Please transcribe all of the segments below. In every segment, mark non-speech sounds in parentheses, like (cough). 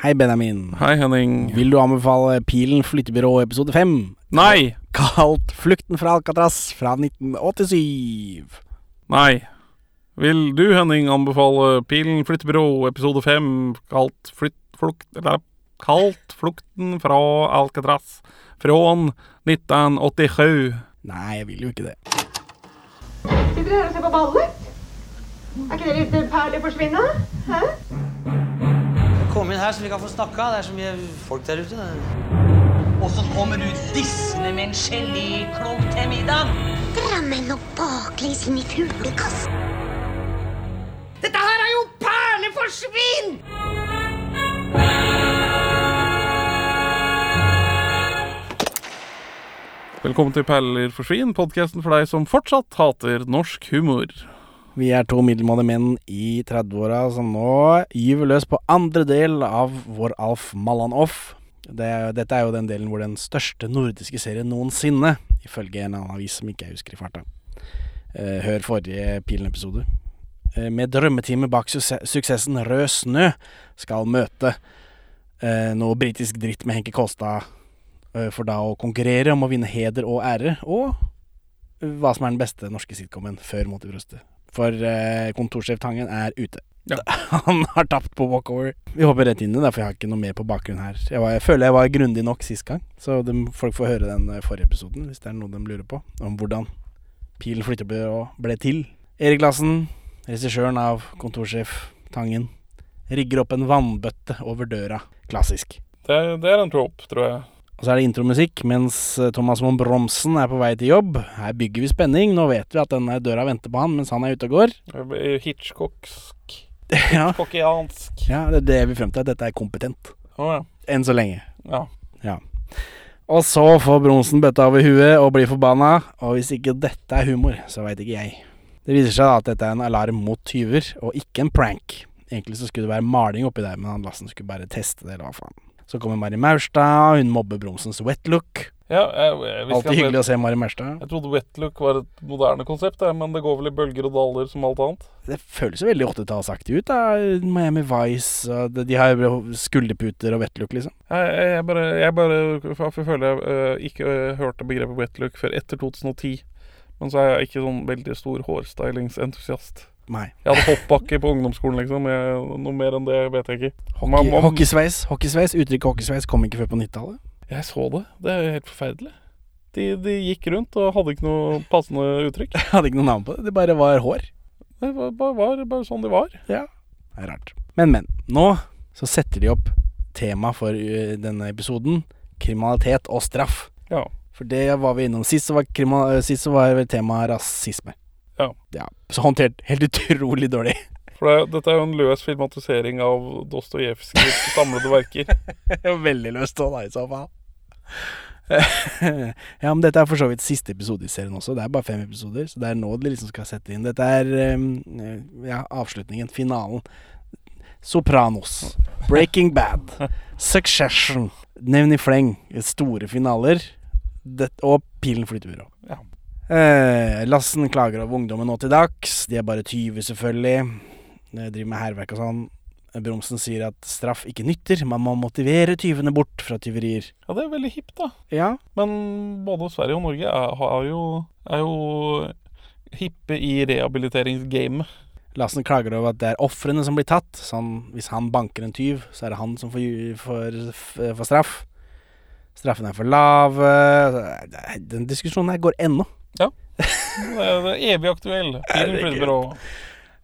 Hei, Benjamin. Hei, Henning. Vil du anbefale Pilen flyttebyrå episode 5? Nei! Kalt 'Flukten fra Alcatraz' fra 1987. Nei. Vil du, Henning, anbefale Pilen flyttebyrå episode 5, kalt flytt... Flukt... Eller kalt 'Flukten fra Alcatraz' fra 1987? Nei, jeg vil jo ikke det. Sitter dere her og ser på ballet? Er ikke det litt perlig forsvinne? Hæ? Kom inn her så vi kan få snakka. Det er så mye folk der ute. Og så kommer du dissende med en geléklump til middag. Drammen og baklengs inn i fuglekassen. Dette her er jo perleforsvinn! Velkommen til Perler forsvinn, podkasten for deg som fortsatt hater norsk humor. Vi er to middelmådige menn i 30-åra som nå gyver løs på andre del av vår Alf Mallan-off. Det, dette er jo den delen hvor den største nordiske serien noensinne, ifølge en annen avis som ikke jeg husker i farta. Eh, hør forrige Pilen-episode. Eh, med drømmetime bak su suksessen Rød snø skal møte eh, noe britisk dritt med Henke Kolstad for da å konkurrere om å vinne heder og ære, og hva som er den beste norske sitcomen før Mot i brøstet. For eh, kontorsjef Tangen er ute. Ja. (laughs) Han har tapt på walkover. Vi hopper rett inn i det, for jeg har ikke noe mer på bakgrunn her. Jeg, var, jeg føler jeg var grundig nok sist gang, så de, folk får høre den eh, forrige episoden hvis det er noe de lurer på. Om hvordan Pilen flyttebyrå ble til. Erik Lassen, regissøren av Kontorsjef Tangen, rigger opp en vannbøtte over døra. Klassisk. Det, det er en trope, tror jeg. Og så er det intromusikk mens eh, Thomas von Bromsen er på vei til jobb. Her bygger vi spenning. Nå vet vi at denne døra venter på han mens han er ute og går. Hitchcocksk. (laughs) Hitchcockiansk. ja det er det vi frem til. At dette er kompetent. Oh, ja. Enn så lenge. ja. Og så får Bromsen bøtta over huet og blir forbanna. Og hvis ikke dette er humor, så veit ikke jeg. Det viser seg da at dette er en alarm mot tyver, og ikke en prank. Egentlig så skulle det være maling oppi der, men han Lassen skulle bare teste det, eller hva faen. Så kommer Mari Maurstad, hun mobber Bromsens wetlook. ja jeg, jeg, Alltid hyggelig å se Mari Maurstad. Jeg trodde wetlook var et moderne konsept, men det går vel i bølger og daler som alt annet. Det føles jo veldig 80-tallsaktig ut. da Miami Vice de, har jo skulderputer og wetlook, liksom. Jeg, bare, jeg bare føler jeg øh, ikke øh, hørte begrepet wetlook før etter 2010. Men så er jeg ikke sånn veldig stor hårstylingsentusiast. Nei. Jeg hadde hoppbakke på ungdomsskolen, liksom. Jeg, noe mer enn det vet jeg ikke. Hockey, Man- man- hockeysveis hockeysveis, Uttrykket hockeysveis kom ikke før på 90-tallet. Jeg så det. Det er helt forferdelig. De, de gikk rundt og hadde ikke noe passende uttrykk. Jeg (laughs) hadde ikke noe navn på det. Det bare var hår. Det var, bare, var bare sånn de var. Ja. Det er rart. Men, men. Nå så setter de opp tema for uh, denne episoden. Kriminalitet og straff. Ja. For det var vi innom. Sist så var, uh, sist så var temaet rasisme. Ja. Så håndtert helt utrolig dårlig. For det, dette er jo en løs filmatisering av Dostojevskijs samlede verker. (laughs) Veldig løst av deg, i så fall. (laughs) ja, men dette er for så vidt siste episode i serien også. Det er bare fem episoder, så det er nå de liksom skal sette inn. Dette er ja, avslutningen, finalen. Sopranos, Breaking Bad, Succession, Nevn i fleng. Store finaler. Det, og Pilen flyttebyrå. Ja. Eh, Lassen klager over ungdommen nå til dags. De er bare 20, selvfølgelig. De Driver med hærverk og sånn. Bromsen sier at straff ikke nytter, man må motivere tyvene bort fra tyverier. Ja, det er veldig hipt, da. Ja, Men både Sverige og Norge er, jo, er jo hippe i rehabiliteringsgamet. Lassen klager over at det er ofrene som blir tatt. Sånn, hvis han banker en tyv, så er det han som får, får, får straff. Straffene er for lave. Den diskusjonen her går ennå. Det er, det er evig aktuell. Pilen Herregud. flyttebyrå.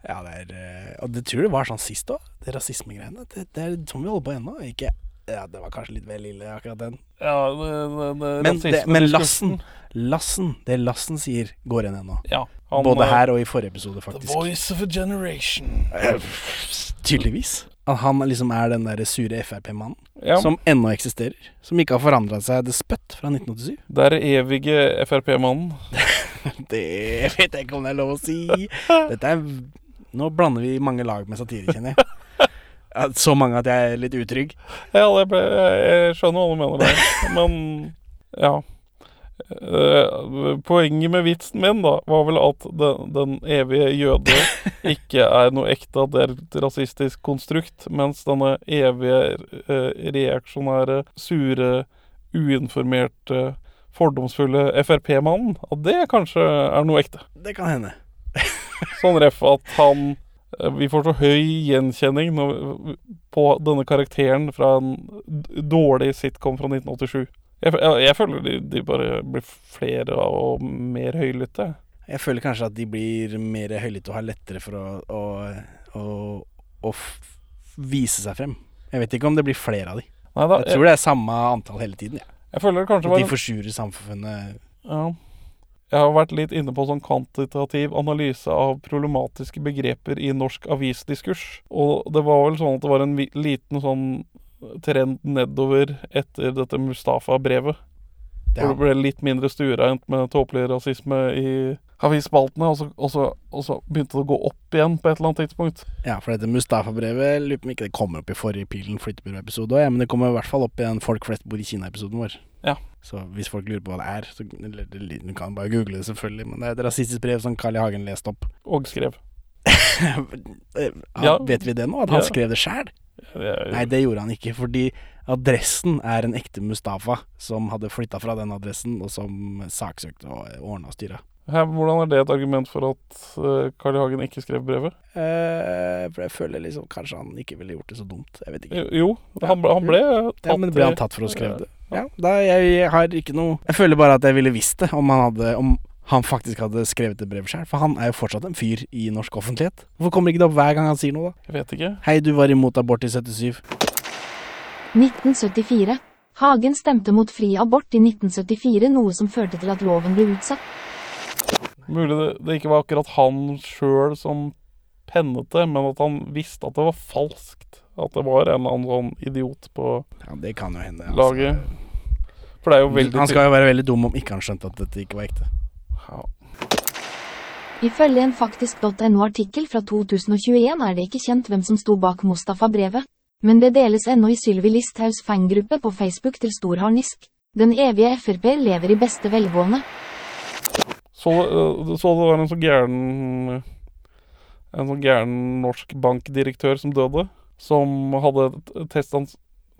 Ja, det er eh, Og det tror jeg var sånn sist òg, det rasismegreiene. Det, det er sånn vi holder på ennå. Ikke Ja, det var kanskje litt vel ille, akkurat den. Ja, det, det, det, Men, det, men Lassen, Lassen, det Lassen sier, går igjen ennå. Ja, Både eh, her og i forrige episode, faktisk. The voice of a generation. Eh, Tydeligvis. At han liksom er den der sure Frp-mannen Ja, som ennå eksisterer. Som ikke har forandra seg det spøtt fra 1987. det er evige Frp-mannen. (laughs) Det vet jeg ikke om det er lov å si. Dette er Nå blander vi mange lag med satire, kjenner jeg. Så mange at jeg er litt utrygg. Ja, ble, jeg skjønner hva du mener der. Men ja. Eh, poenget med vitsen min da var vel at den, den evige jøde (laughs) ikke er noe ekte, at det er et rasistisk konstrukt, mens denne evige eh, reaksjonære, sure, uinformerte, fordomsfulle Frp-mannen, at det kanskje er noe ekte. Det kan hende. (laughs) Sånn ref at han eh, Vi får så høy gjenkjenning på denne karakteren fra en dårlig sitcom fra 1987. Jeg, jeg, jeg føler de, de bare blir flere og mer høylytte. Jeg føler kanskje at de blir mer høylytte og har lettere for å, å, å, å vise seg frem. Jeg vet ikke om det blir flere av de. Nei da, Jeg jeg, tror det er samme antall hele tiden. Ja. jeg føler det kanskje At de forsurer samfunnet. ja. Jeg har vært litt inne på sånn kvantitativ analyse av problematiske begreper i norsk avisdiskurs. Og det var vel sånn at det var en liten sånn trend nedover etter dette Mustafa-brevet. Det Hvor det ble litt mindre stuereint med tåpelig rasisme i avisspaltene, og og, og så begynte det å gå opp igjen på et eller annet tidspunkt. ja, for dette Mustafa-brevet lurer på om ikke det kommer opp i forrige Pilen flyttebyrå-episode òg, ja, men det kommer i hvert fall opp i den Folk flest bor i Kina-episoden vår. Ja. Så hvis folk lurer på hva det er, så eller, du kan bare google det, selvfølgelig. Men det er et rasistisk brev som Carl I. Hagen leste opp. Og skrev. ja, (laughs) Ja. Vet vi det nå? At han Ja. skrev det sjæl? Nei, det gjorde han ikke, fordi adressen er en ekte Mustafa som hadde flytta fra den adressen, og som saksøkte og ordna og styra. Hvordan er det et argument for at Carl I. Hagen ikke skrev brevet? Eh, for jeg føler liksom kanskje han ikke ville gjort det så dumt. Jeg vet ikke. Jo, han ble, han ble tatt Ja, men ble han tatt for å skrive det? Ja, da, jeg, jeg har ikke noe Jeg føler bare at jeg ville visst det, om han, hadde, om han faktisk hadde skrevet et brev sjøl. For han er jo fortsatt en fyr i norsk offentlighet. Hvorfor kommer ikke det opp hver gang han sier noe, da? Jeg vet ikke. Hei, du var imot abort i 77. 1974. Hagen stemte mot fri abort i 1974, noe som førte til at loven ble utsatt. Mulig det, det ikke var akkurat han sjøl som pennet det, men at han visste at det var falskt. At det var en eller annen sånn idiot på Ja, det kan jo hende. laget. For det er jo veldig han skal jo være veldig dum om ikke han skjønte at dette ikke var ekte. Ja. Ifølge en faktisk.no-artikkel fra 2021 er det ikke kjent hvem som sto bak Mustafa-brevet. Men det deles ennå i Sylvi Listhaugs fangruppe på Facebook til stor harnisk. Den evige Frp lever i beste velgående. Så, øh, så det var en så gæren En sånn gæren norsk bankdirektør som døde. Som hadde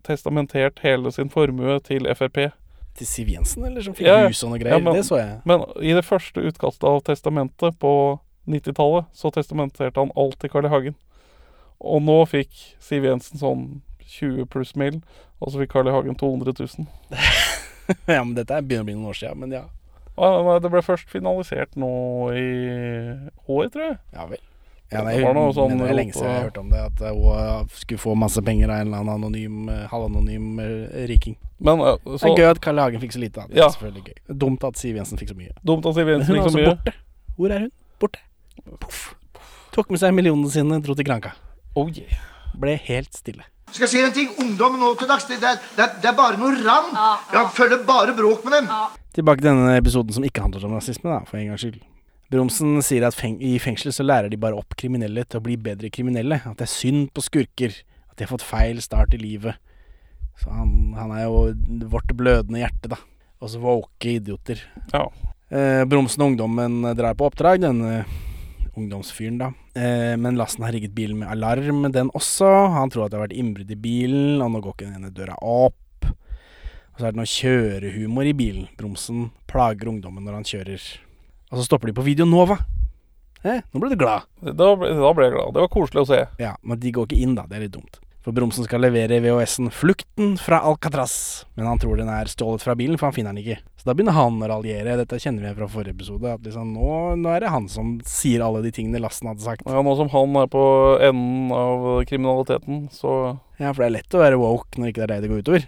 testamentert hele sin formue til Frp. Til Siv Jensen, eller som fikk Ja, ja. hus og noe Ja, greier. men- det så jeg. Men i det første utkastet av testamentet på 90-tallet, så testamenterte han alt til Carl I. Hagen. Og nå fikk Siv Jensen sånn 20 pluss mil, og så fikk Carl I. Hagen 200 000. (laughs) ja, men dette er- begynner å bli noen år siden, men ja. Ah, nei, det ble først finalisert nå i år, tror jeg. Ja vel. Ja, Det var noe sånn det er lenge siden jeg har hørt om det. At eh, hun skulle få masse penger av en eller annen anonym, eh, halvanonym eh, riking. Men så, Det er gøy at Karl Hagen fikk så lite. Da. Det er Ja. selvfølgelig gøy. Er Dumt at Siv Jensen fikk så mye. dumt at Siv Jensen hun er fikk så altså mye. borte. Hvor er hun? Borte. Poff. Tok med seg millionene sine, dro til Granca. Oh yeah. Ble helt stille. Skal jeg si en ting? Ungdom nå til dags, det, det, er- det er bare noe ravn. Jeg følger bare bråk med dem. Tilbake til denne episoden som ikke handler om rasisme, da, for en gangs skyld. Bromsen sier at feng i fengsel så lærer de bare opp kriminelle til å bli bedre kriminelle. At det er synd på skurker. At de har fått feil start i livet. Så han, han er jo vårt blødende hjerte, da. Og så våke idioter. Ja. Eh, Bromsen og ungdommen drar på oppdrag, denne ungdomsfyren, da. Eh, men lasten har rigget bilen med alarm, den også. Han tror at det har vært innbrudd i bilen, og nå går ikke den ene døra opp. Og så er det noe kjørehumor i bilen. Bromsen plager ungdommen når han kjører. Og så stopper de på Video Nova. Eh, nå ble du glad. Da ble, da ble jeg glad. Det var koselig å se. Ja, men de går ikke inn, da. Det er litt dumt. For Bromsen skal levere VHS-en 'Flukten fra Alcatraz'. Men han tror den er stjålet fra bilen, for han finner den ikke. Da begynner han å raljere. Dette kjenner vi fra forrige episode. At liksom, nå, nå er det han som sier alle de tingene lasten hadde sagt. Ja, nå som han er på enden av kriminaliteten, så Ja, for det er lett å være woke når ikke det er deg det går utover.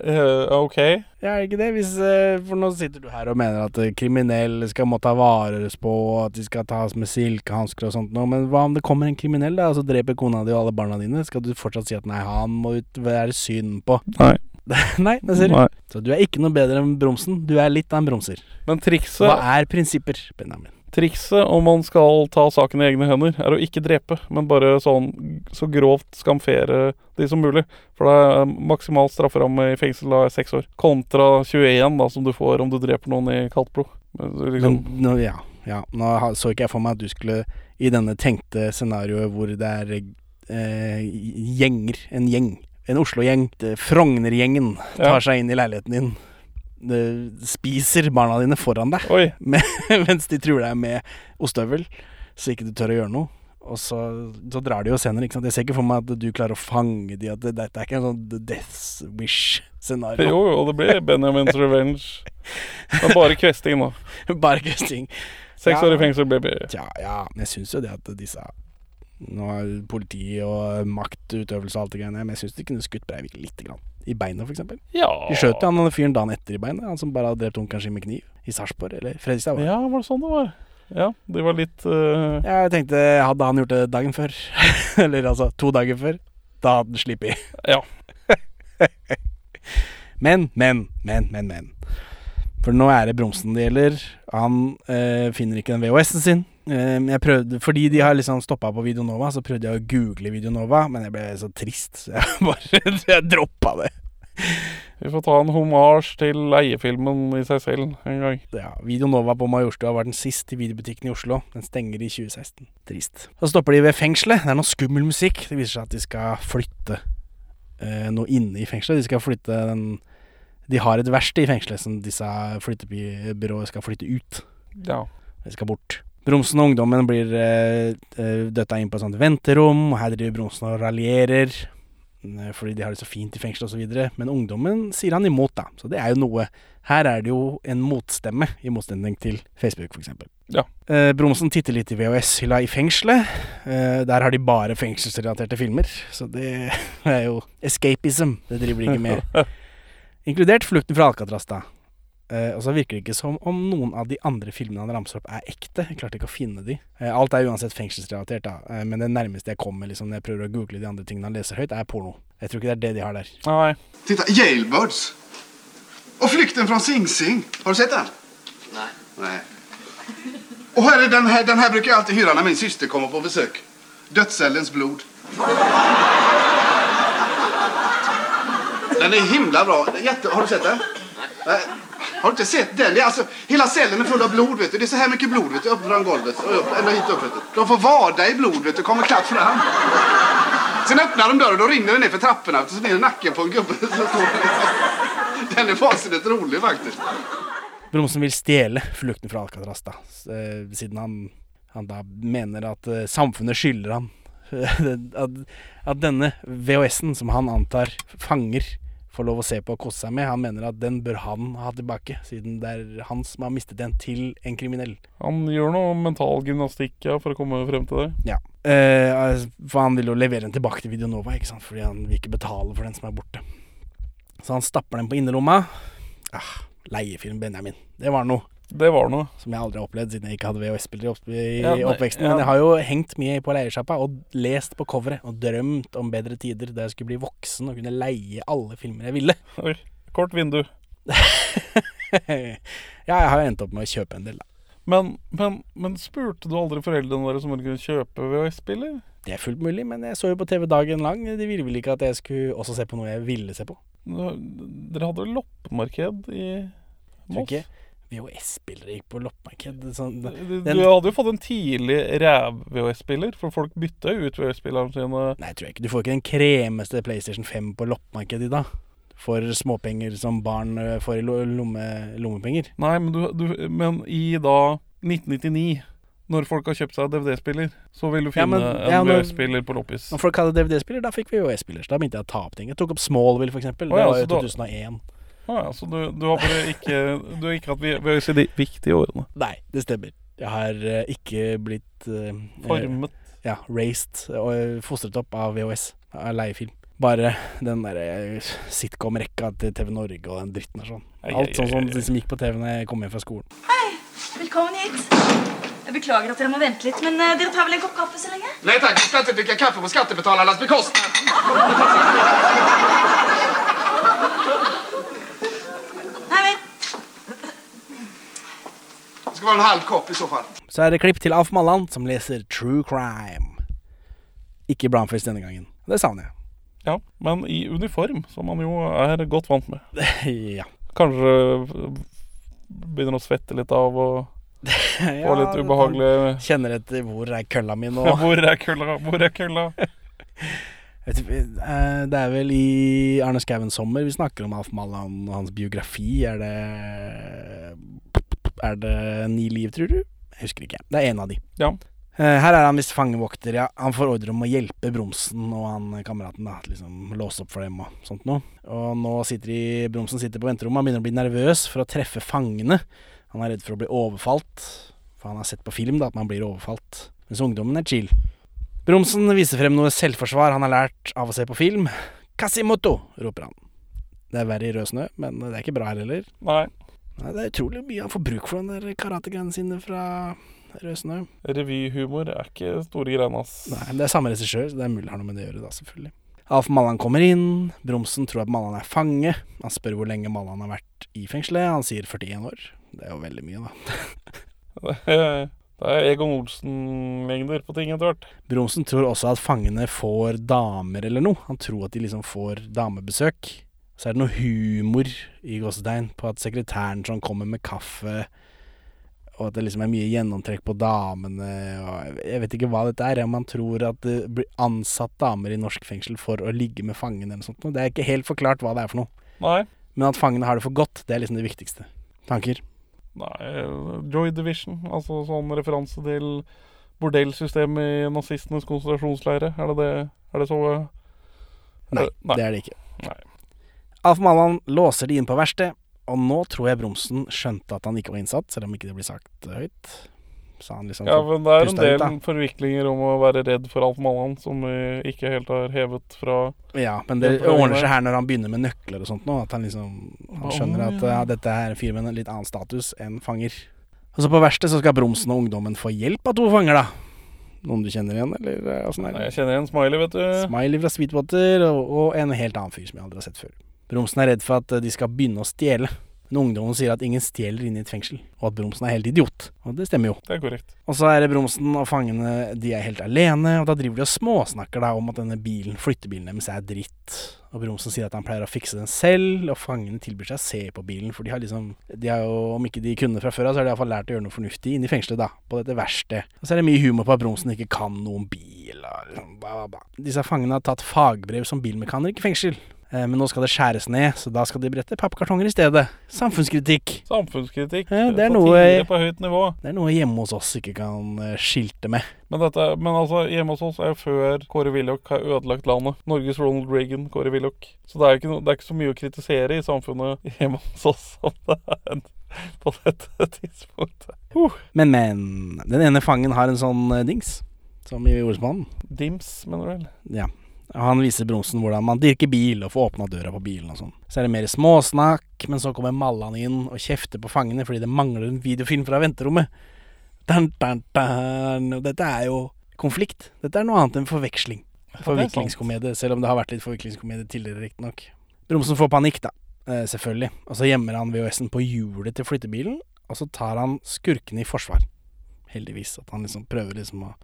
Eh, OK. Ja, er det ikke det? Hvis, eh, for nå sitter du her og mener at eh, kriminelle skal måtte ta vares på, at de skal tas med silkehansker og sånt noe. Men hva om det kommer en kriminell da, og så dreper kona di og alle barna dine? Skal du fortsatt si at nei, han må ut være synd på? Nei. (laughs) nei, det ser du. Nei. Så du er ikke noe bedre enn bromsen. Du er litt av en bromser. Men trikset Hva er prinsipper, Benjamin? Trikset om man skal ta saken i egne hender, er å ikke drepe, men bare sånn så grovt skamfere de som mulig. For det er maksimal strafferamme i fengsel av seks år. Kontra 21, da, som du får om du dreper noen i kaldt blod. Liksom, Men nå, ja, ja. Nå så ikke jeg for meg at du skulle i denne tenkte scenarioet hvor det er eh, gjenger, en gjeng, en Oslo-gjeng, Frogner-gjengen tar seg inn i leiligheten din, De spiser barna dine foran deg, (laughs) med, mens de truer deg med ostehøvel, så ikke du tør å gjøre noe. Og så, så drar de jo senere. ikke sant. Jeg ser ikke for meg at du klarer å fange de, at det, dette er ikke en sånn Death Wish-scenario. jo, jo, det blir Benjamins (laughs) revenge. Er bare kvesting, da. Bare kvesting. Seks Ja. år i fengsel, baby. Tja, ja, men jeg syns jo det at disse Nå er politi og maktutøvelse og alt det greiene, men jeg syns de kunne skutt Breivik lite grann. I for eksempel. Ja. De skjøt jo han den fyren dagen etter i beinet, han som bare hadde drept onkelen sin med kniv. I Sarpsborg, eller Fredrikstad. var. Ja, var det sånn det var? Ja, det var litt Ja, Jeg tenkte, hadde han gjort det dagen før, (laughs) eller altså to dager før, da hadde han sluppet. Ja. (laughs) Men, men, men, men, men. For nå er det bromsen det gjelder. Han eh, finner ikke den VHS-en sin. Eh, jeg prøvde, fordi de har liksom stoppa på Videonova, så prøvde jeg å google Videonova, men jeg ble så trist, så jeg (laughs) bare jeg droppa det. Vi får ta en homasj til leiefilmen i seg selv en gang. Ja, Videonova på Majorstua var den siste videobutikken i Oslo. Den stenger i 2016. Trist. Så stopper de ved fengselet. Det er noe skummel musikk. Det viser seg at de skal flytte eh, noe inne i fengselet. De skal flytte den De har et verksted i fengselet som disse flyttebyrået skal flytte ut. Ja. De skal bort. Bromsen og ungdommen blir eh, eh, døtta inn på et sånt venterom, og her driver Bromsen og raljerer. eh, Fordi de har det så fint i fengsel osv. Men ungdommen sier han imot, da. Så det er jo noe. Her er det jo en motstemme, i motstemning til Facebook f.eks. Ja. Eh, Bromsen titter litt i VHS-hylla i fengselet. Eh, der har de bare fengselsrelaterte filmer. Så det (laughs) er jo escapism. Det driver de ikke med. (laughs) Inkludert Flukten fra Alcatraz, da. Eh, og så virker det ikke som om noen av de andre filmene han ramser opp, er ekte. Jeg klarte ikke å finne de. Eh, alt er uansett fengselsrelatert, da. Eh, men det nærmeste jeg kommer liksom, når jeg prøver å google de andre tingene han leser høyt, er porno. Jeg tror ikke det er det de har der. Nei. Titta, Jailbirds. Og flykten fra Sing Sing. Har du sett den? Nei. Nei. Og her, den her, den her bruker jeg alltid hyra når min syster kommer på besøk. Dødscellens blod. Den er himla bra. Jätte, har du sett den? Nej. Har du inte sett den? Det är alltså, hela cellen är full av blod. Vet du. Det är så här mycket blod vet du, upp från golvet. Och hit upp. Vet du. De får vada i blod vet du, kommer klart fram. Sen öppnar de dörren och då rinner den ner för trapporna. Så blir det nacken på en gubbe. Den är vansinnigt rolig faktiskt. Bromsen vil stjele Flukten fra Alcatraz, da. Eh, siden han, han da mener at eh, samfunnet skylder han (laughs) at, at denne VHS-en, som han antar fanger får lov å se på og kose seg med, han mener at den bør han ha tilbake, siden det er han som har mistet den til en kriminell. Han gjør noe mental gymnastikk ja, for å komme frem til det. Ja. Eh, for han vil jo levere den tilbake til Videonova, ikke sant? fordi han vil ikke betale for den som er borte. Så han stapper den på innerlomma. Ah, leiefilm Benjamin. Det var noe Det var noe. som jeg aldri har opplevd, siden jeg ikke hadde VHS-spiller i, opp i Ja, nei, oppveksten. ja. Men jeg har jo hengt mye på leiesjappa og lest på coveret og drømt om bedre tider da jeg skulle bli voksen og kunne leie alle filmer jeg ville. (laughs) Oi. Kort vindu. ja, jeg har jo endt opp med å kjøpe en del, da. Men, men, men spurte du aldri foreldrene deres om de kunne kjøpe VHS-spiller? Det er fullt mulig, men jeg så jo på TV dagen lang. De ville vel ikke at jeg skulle også se på noe jeg ville se på. Dere hadde jo loppemarked i Moss? VHS-spillere gikk på loppemarked. Sånn, Du, du hadde jo fått en tidlig ræv-VHS-spiller, for folk bytta jo ut VHS-spillerne sine. Nei, tror jeg ikke. Du får ikke den kremeste PlayStation 5 på loppemarkedet i dag. For småpenger som barn får i lomme, lommepenger. Nei, men, du, du, men i da 1999, når folk har kjøpt seg DVD-spiller, så vil du Ja, finne men- en ja, en VHS-spiller på loppis. Når folk hadde DVD-spiller, da fikk vi VHS-spiller. Så da begynte jeg å ta opp ting. Jeg tok opp Smallville, for eksempel. Å, ja, det var jo 2001. da- 2001. Ah, ja, så du, du har bare ikke Du har ikke hatt VHS i de viktige årene. Nei, det stemmer. Jeg har ø, ikke blitt ø, Formet. Ja, raised og ø, fostret opp av VHS, av leiefilm. Bare den derre sitcom-rekka til TV Norge og den dritten der sånn. Alt sånn som, de som gikk på TV når jeg kom hjem fra skolen. Hei, Velkommen hit. Jeg beklager at dere må vente litt, men uh, dere tar vel en kopp kaffe så lenge? Nei takk, vi skal ikke drikke kaffe på skattebetalernes bekostnad. (laughs) Nei være en halv kopp i så fall. Så er det klipp til Alf Malland som leser True Crime. Ikke Bramfist denne gangen. Det savner jeg. Ja, men i uniform, som man jo er godt vant med. (laughs) ja. Kanskje øh, begynner å svette litt av og (laughs) få litt ubehagelig Kjenner etter hvor er kølla mi nå. (laughs) Hvor er kølla? Hvor er kølla? Eh, Det er vel i Arne Skouen sommer vi snakker om Alf Malland og hans biografi. Er det Er det Ni liv, tror du? Jeg husker ikke. Det er en av de. Ja. Eh, Her er han visst fangevokter, ja. Han får ordre om å hjelpe Bromsen og han kameraten, da. Liksom låse opp for dem og sånt noe. Og nå sitter de Bromsen sitter på venterommet, han begynner å bli nervøs for å treffe fangene. Han er redd for å bli overfalt, for han har sett på film da at man blir overfalt. Mens ungdommen er chill. Bromsen viser frem noe selvforsvar han har lært av å se på film. Kasimoto, roper han. Det er verre i rød snø, men det er ikke bra her heller. Nei. Nei, det er utrolig mye han får bruk for den der karategreiene sine fra rød. Revyhumor er ikke store greiene, ass. Nei, det er samme regissør, så det er mulig han har noe med det å gjøre, da, selvfølgelig. Alf Mallan kommer inn. Bromsen tror at Mallan er fange. Han spør hvor lenge Mallan har vært i fengselet. Han sier 41 år. Det er jo veldig mye, da. (laughs) Det er, er Egon Olsen-mengder på ting etter hvert. Bromsen tror også at fangene får damer eller noe. Han tror at de liksom får damebesøk. Så er det noe humor i gåsetegn på at sekretæren sånn kommer med kaffe, og at det liksom er mye gjennomtrekk på damene. Og jeg vet ikke hva dette er. Om man tror at det blir ansatt damer i norsk fengsel for å ligge med fangene eller noe sånt. Det er ikke helt forklart hva det er for noe. Nei. Men at fangene har det for godt, det er liksom det viktigste. Tanker? Nei, Joy Division. Altså sånn referanse til bordellsystemet i nazistenes konsentrasjonsleire. Er det det? Er det så Nei, Nei. det er det ikke. Nei. Alf Mallan låser de inn på verksted, og nå tror jeg Bromsen skjønte at han ikke var innsatt, selv om ikke det blir sagt høyt. Så han liksom Ja, men det er en del ut, forviklinger om å være redd for Alf Mallan som vi ikke helt har hevet fra Ja, men det ordner seg her når han begynner med nøkler og sånt nå. At han liksom Han skjønner at ja. dette er en fyr med en litt annen status enn fanger. Og så på verkstedet så skal Bromsen og ungdommen få hjelp av to fanger, da. Noen du kjenner igjen, eller eh, åssen er Nei, det? Jeg kjenner igjen Smiley, vet du. Smiley fra Sweetwater og, og en helt annen fyr som jeg aldri har sett før. Bromsen er redd for at eh, de skal begynne å stjele. Men ungdommen sier at ingen stjeler inne i et fengsel, og at Bromsen er helt idiot. Og det stemmer jo. Det er korrekt. Og så er det Bromsen og fangene de er helt alene, og da driver de og småsnakker da om at denne bilen, flyttebilen deres er dritt. Og Bromsen sier at han pleier å fikse den selv, og fangene tilbyr seg å se på bilen, for de har liksom De har jo, om ikke de kunne fra før av, så har de iallfall lært å gjøre noe fornuftig inne i fengselet, da. På dette verkstedet. Og så er det mye humor på at Bromsen ikke kan noe om bil, og liksom bla, bla, bla. Disse fangene har tatt fagbrev som bilmekaniker i fengsel. Eh, Men nå skal det skjæres ned, så da skal de brette pappkartonger i stedet. Samfunnskritikk. Samfunnskritikk. Ja, det er noe- på høyt nivå. Det er noe hjemme hos oss ikke kan eh, skilte med. Men, dette, men altså, hjemme hos oss er jo før Kåre Willoch har ødelagt landet. Norges Ronald Reagan, Kåre Willoch. Så det er, ikke, det er ikke så mye å kritisere i samfunnet hjemme hos oss (laughs) som det er på dette (laughs) tidspunktet. Men, men. Den ene fangen har en sånn eh, dings, som i Ordsmannen. Dims, mener du vel? Ja. Han viser Bromsen hvordan man dirker bil og får åpna døra på bilen og sånn. Så er det mer småsnakk, men så kommer Mallan inn og kjefter på fangene fordi det mangler en videofilm fra venterommet. Dun, dun. Og dette er jo konflikt. Dette er noe annet enn forveksling. Forviklingskomedie, selv om det har vært litt forviklingskomedie tidligere, riktignok. Bromsen får panikk, da. Eh, selvfølgelig. Og så gjemmer han VHS-en på hjulet til flyttebilen, og så tar han skurkene i forsvar. Heldigvis. At han liksom prøver liksom å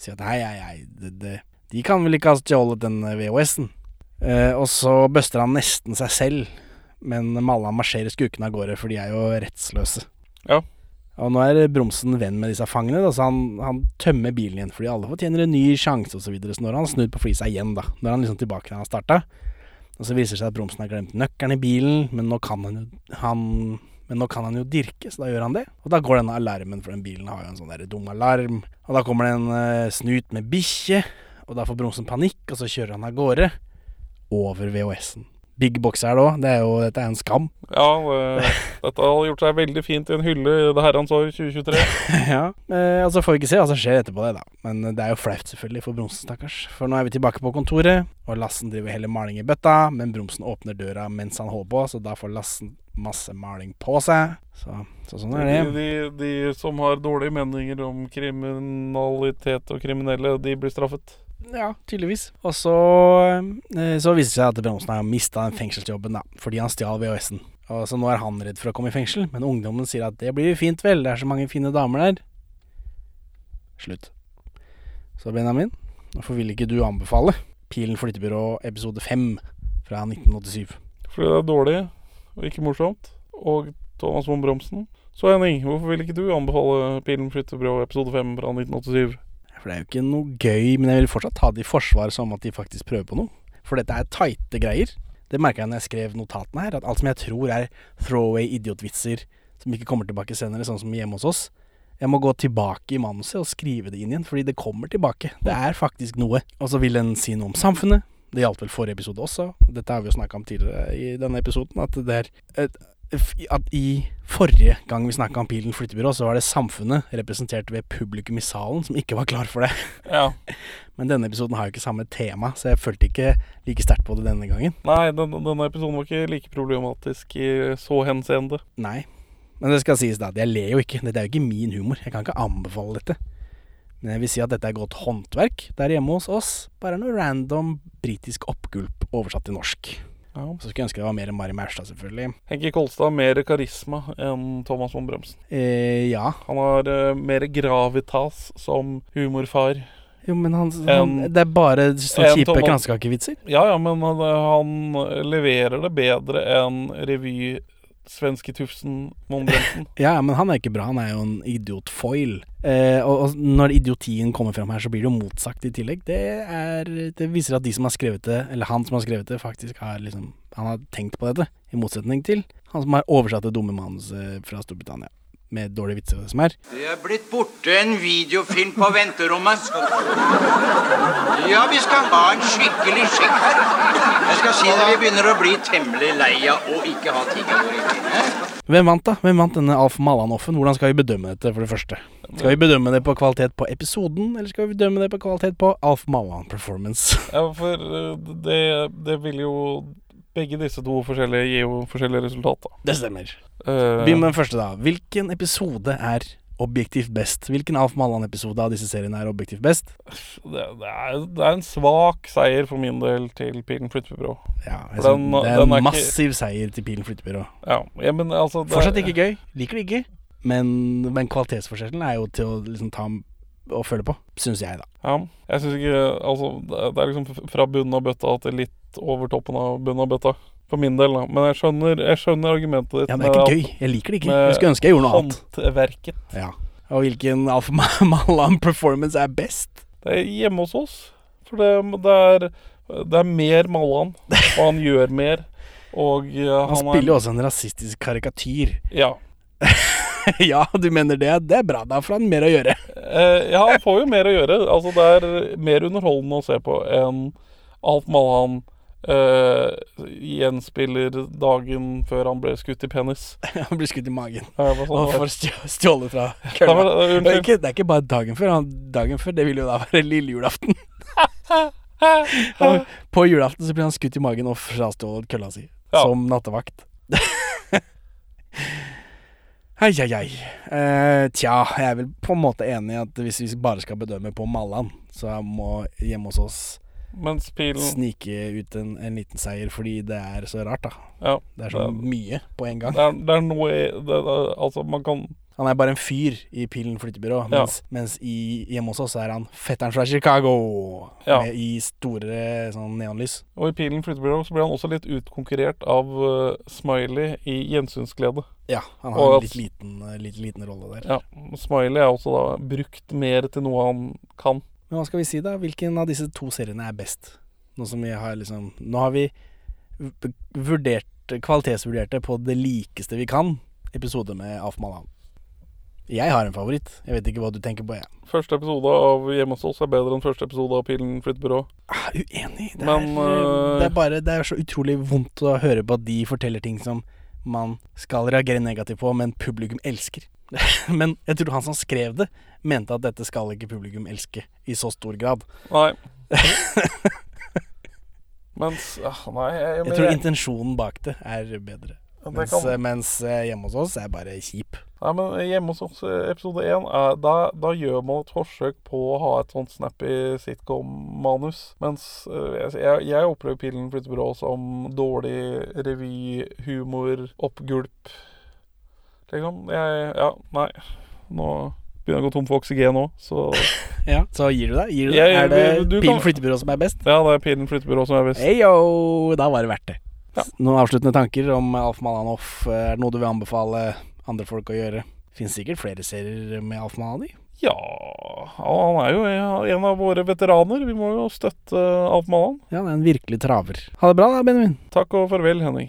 si at hei, hei, hei, det, det, de kan vel ikke ha stjålet den VHS-en. Eh, og så buster han nesten seg selv, men Mallan marsjerer skurkene av gårde, for de er jo rettsløse. Ja. Og nå er Bromsen venn med disse fangene, da, så han, han tømmer bilen igjen, fordi alle fortjener en ny sjanse osv. Så, videre. så nå har han snudd på flisa igjen, da. Nå er han liksom tilbake der han starta. Og så viser det seg at Bromsen har glemt nøkkelen i bilen, men nå kan han jo han, men nå kan han jo dirke, så da gjør han det. Og da går denne alarmen, for den bilen har jo en sånn der dum alarm. Og da kommer det en uh, snut med bikkje, og da får Bromsen panikk, og så kjører han av gårde. Over VHS-en. Big box her da, det er jo, dette er en skam. Ja, det, (laughs) dette har gjort seg veldig fint i en hylle i det herrens år 2023. (laughs) ja, eh, og så får vi ikke se hva som skjer etterpå det, da. Men det er jo flaut selvfølgelig for Bromsen, stakkars. For nå er vi tilbake på kontoret, og Lassen driver heller maling i bøtta, men Bromsen åpner døra mens han holder på, så da får Lassen masse maling på seg. Så, så sånn er De, det. de, de som har dårlige meninger om kriminalitet og kriminelle, de blir straffet. Ja, tydeligvis. Og så, eh, så viser det seg at Bromsen har mista den fengselsjobben, da, fordi han stjal VHS-en. Og så nå er han redd for å komme i fengsel, men ungdommen sier at det blir jo fint vel, det er så mange fine damer der. Slutt. Så Benjamin, hvorfor vil ikke du anbefale Pilen flyttebyrå episode 5 fra 1987? Fordi det er dårlig og ikke morsomt. Og Thomas von Bromsen. Så Henning, hvorfor vil ikke du anbefale Pilen flyttebyrå episode 5 fra 1987? For det er jo ikke noe gøy, men jeg vil fortsatt ta det i forsvar som at de faktisk prøver på noe. For dette er tighte greier. Det merka jeg når jeg skrev notatene her, at alt som jeg tror er throwaway idiotvitser som ikke kommer tilbake senere, sånn som hjemme hos oss. Jeg må gå tilbake i manuset og skrive det inn igjen, fordi det kommer tilbake. Det er faktisk noe. Og så vil en si noe om samfunnet. Det gjaldt vel forrige episode også. Dette har vi jo snakka om tidligere i denne episoden, at det er et, at i forrige gang vi snakka om Pilen flyttebyrå, så var det samfunnet representert ved publikum i salen som ikke var klar for det. Ja. (laughs) Men denne episoden har jo ikke samme tema, så jeg følte ikke like sterkt på det denne gangen. Nei, den, denne episoden var ikke like problematisk i så henseende. Nei. Men det skal sies da, jeg ler jo ikke. Dette er jo ikke min humor. Jeg kan ikke anbefale dette. Men jeg vil si at dette er godt håndverk der hjemme hos oss. Bare noe random britisk oppgulp oversatt til norsk. Ja. Så skulle jeg ønske det var mer Mari Maurstad, selvfølgelig. Henki Kolstad har mer karisma enn Thomas von Bremsen. Eh, ja. Han har eh, mer gravitas som humorfar. Jo, men han, han En- Det er bare sånne kjipe kransekakevitser. Ja, ja, men han, han leverer det bedre enn revy Svenske Tufsen von Bremsen. (laughs) Ja, men han er ikke bra. Han er jo en idiotfoil. Eh, og, og når idiotien kommer fram her, så blir det jo motsagt i tillegg. Det, er, det viser at de som har skrevet det, eller han som har skrevet det, faktisk har liksom Han har tenkt på dette, i motsetning til han som har oversatt det dumme manuset fra Storbritannia. Med dårlige vitser og det som er. Det er blitt borte en videofilm på venterommet. Ja, vi skal ha en skikkelig sjekk her. Jeg skal si det, vi begynner å bli temmelig lei av å ikke ha inne. Hvem vant, da? Hvem vant denne Alf Malanoffen? Hvordan skal vi bedømme dette, for det første? Skal vi bedømme det på kvalitet på episoden, eller skal vi bedømme det på kvalitet på Alf Malan-performance? (laughs) Ja, for eh, det, det vil jo Begge disse to forskjellige gir jo forskjellige resultat, da. Det stemmer. Eh, Begynn med den første, da. Hvilken episode er objektivt best? Hvilken Alf Mallan-episode av disse seriene er objektivt best? det, det, er, det er en svak seier for min del til Pilen flyttebyrå. Ja, altså, den- det er en er massiv seier til Pilen flyttebyrå. Ja, ja, men altså det- Fortsatt ikke gøy. Liker det ikke. Men, men kvalitetsforskjellen er jo til å liksom ta og føle på, syns jeg, da. Ja, jeg syns ikke Altså, det er liksom fra bunnen av bøtta til litt over toppen av bunnen av bøtta. For min del, da. Men jeg skjønner, jeg skjønner argumentet ditt. Ja, men det er ikke gøy. Jeg liker det ikke. Jeg skulle ønske jeg gjorde noe annet. Håndverket. Ja. Og hvilken Alf (laughs) Malan performance er best? Det er hjemme hos oss. For det, det, er, det er mer Malan, og han gjør mer. Og ja, Han spiller jo også en rasistisk karikatyr. Ja. (laughs) ja, du mener det? Det er bra. Da får han mer å gjøre. Eh, ja, han får jo mer å gjøre. Altså, det er mer underholdende å se på enn Alf Malhan eh, gjenspiller dagen før han ble skutt i penis. (laughs) Han blir skutt i magen. Ja, sånn og får stjålet fra kølla. var det- Og ikke, det er ikke bare dagen før. Dagen før, det vil jo da være lille julaften. (laughs) På julaften så blir han skutt i magen og frastjålet kølla si. Ja. Som nattevakt. Hei, hei, hei. Uh, tja, jeg er vel på en måte enig i at hvis vi bare skal bedømme på Mallan, så må hjemme hos oss Mens pilen snike ut en, en liten seier fordi det er så rart, da. Ja. Det er så Det- mye på en gang. Det er, det er noe det, Altså, man kan Han er bare en fyr i Pilen flyttebyrå, Ja. mens, mens i, hjemme hos oss er han fetteren fra Chicago. Ja. Med, I store sånn neonlys. Og i Pilen flyttebyrå så blir han også litt utkonkurrert av uh, Smiley i Gjensynsglede. Ja, han Og har en at- litt liten, eh, litt liten rolle der. Ja, Smiley er også da brukt mer til noe han kan. Men hva skal vi si, da? Hvilken av disse to seriene er best? Nå som vi har liksom Nå har vi vurdert kvalitetsvurdert det på det likeste vi kan. Episode med Alf Mallan. Jeg har en favoritt. Jeg vet ikke hva du tenker på, Ja. Første episode av Hjemme hos oss er bedre enn første episode av Pilen flyttebyrå. Ah, uenig. Det, Men, er, øh, det er bare Det er så utrolig vondt å høre på at de forteller ting som man skal reagere negativt på, men publikum elsker. (laughs) men jeg tror han som skrev det, mente at dette skal ikke publikum elske i så stor grad. Nei. (laughs) Mens ah, Nei, jeg, Jeg tror intensjonen bak det er bedre. Mens, kan- mens eh, hjemme hos oss er bare kjip. Nei, men hjemme hos oss, eh, episode én, da, da gjør man et forsøk på å ha et sånt snappy sitcom-manus. Mens eh, jeg, jeg, jeg opplever Pillen flytter brå som dårlig revyhumor, oppgulp. Liksom. Jeg Ja, nei. Nå begynner jeg å gå tom for oksygen òg, så (laughs) Ja, Så gir du deg? Gir du deg? Jeg- er det du Pilen kan- flyttebyrå som er best? Ja, det er Pilen flyttebyrå som er best. Heyo! Da var det verdt det. Noen avsluttende tanker om Alf Malanoff? Er det noe du vil anbefale andre folk å gjøre? Fins sikkert flere serier med Alf Malani? Ja Han er jo en av våre veteraner. Vi må jo støtte Alf Malan. Ja, det er en virkelig traver. Ha det bra da, Benjamin. Takk og farvel, Henning.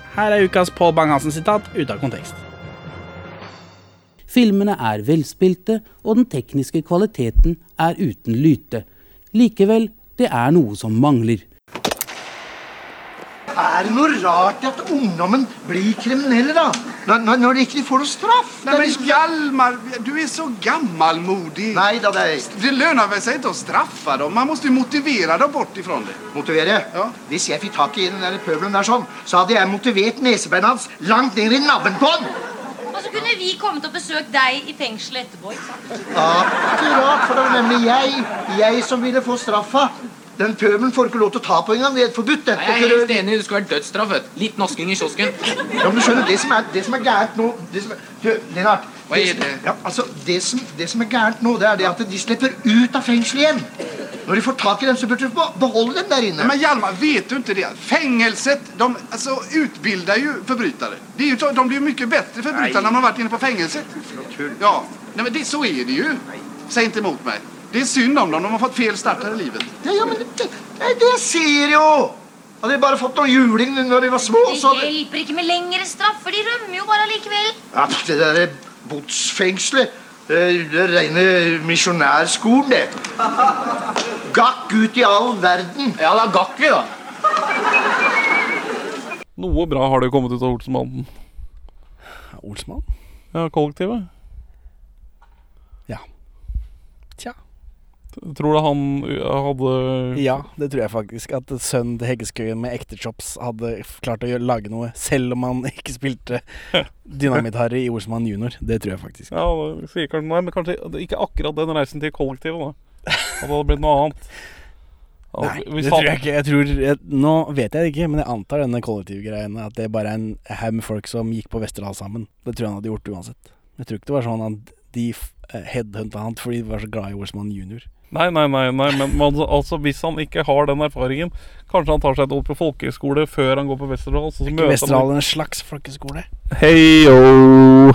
Her er ukas Pål Bang-Hansen-sitat ute av kontekst. Filmene er velspilte, og den tekniske kvaliteten er uten lyte. Likevel, det er noe som mangler. Er det noe rart at ungdommen blir kriminelle, da? Når, når, de ikke får noe straff? Nei, men Hjalmar, du er så gammalmodig. Nej då, nej. Det lønner vel seg ikke å straffe dem. Man må jo motivere dem bort ifrån det. Motivere? Hvis jeg fikk tak i den der pøbelen der sånn, så hadde jeg motivert nesebeinet hans langt ned i nabben på han. Og så kunne vi kommet og besøkt deg i fengselet etterpå. ikke sant? Akkurat, for det var nemlig jeg, jeg som ville få straffa. Den pøbelen får ikke lov til å ta på engang. Det er forbudt. det. Jeg er helt enig. Det skulle vært dødsstraff. Litt nasking i kiosken. Ja, men du skjønner, det som er, det som er gærent nå det som er, du, Lennart, Hva er som- det? Ja, altså, det, som, det som er gærent nå, det er det at de slipper ut av fengselet igjen. Når de får tak i dem, så burde du beholde dem der inne. Men Hjalmar, vet du ikke det? Fengselet de altså, utbilder jo forbrytere. Det är ju, så- de blir jo mye bedre forbrytere når man har vært inne på fengselet. Ja, Nei, men det, så er det jo. Si ikke imot mig. Det är synd om dem, de har fått fel start här i livet. Ja, ja, men det, det, det ser jo! Hadde de bare fått noe juling når de var små, så Det hadde hjelper ikke med lengre straffer. De rømmer jo bare likevel. ja, Det der botsfengselet Det det er rene misjonærskolen, det. Gakk ut i all verden. Ja, da gakk vi, da. Noe bra har det kommet ut av Olsmannen. Olsmann? Ja, kollektivet. Ja. Tja. Tror du han uh, hadde Ja, det tror jeg faktisk. At sønnen til Heggeskøyen med ekte chops hadde klart å lage noe, selv om han (laughs) ikke spilte Dynamitt-Harry i Olsmann junior. Det tror jeg faktisk. Ja, det sier kanskje Nei, men kanskje ikke akkurat den reisen til kollektivet, da. At det hadde blitt noe annet. Nei, det tror jeg ikke. Jeg tror, jeg, nå vet jeg det ikke, men jeg antar denne kollektivgreiene at det bare er en haug med folk som gikk på Westerdal sammen. Det tror jeg han hadde gjort uansett. Jeg tror ikke det var sånn at de uh, headhunta han fordi de var så glad i Olsmann junior. Nei, nei, nei, nei men altså, altså, hvis han ikke har den erfaringen Kanskje han tar seg et år på folkehøyskole før han går på Westerdal. så Ikke møter han- Westerdal en slags folkeskole? Hei, yo.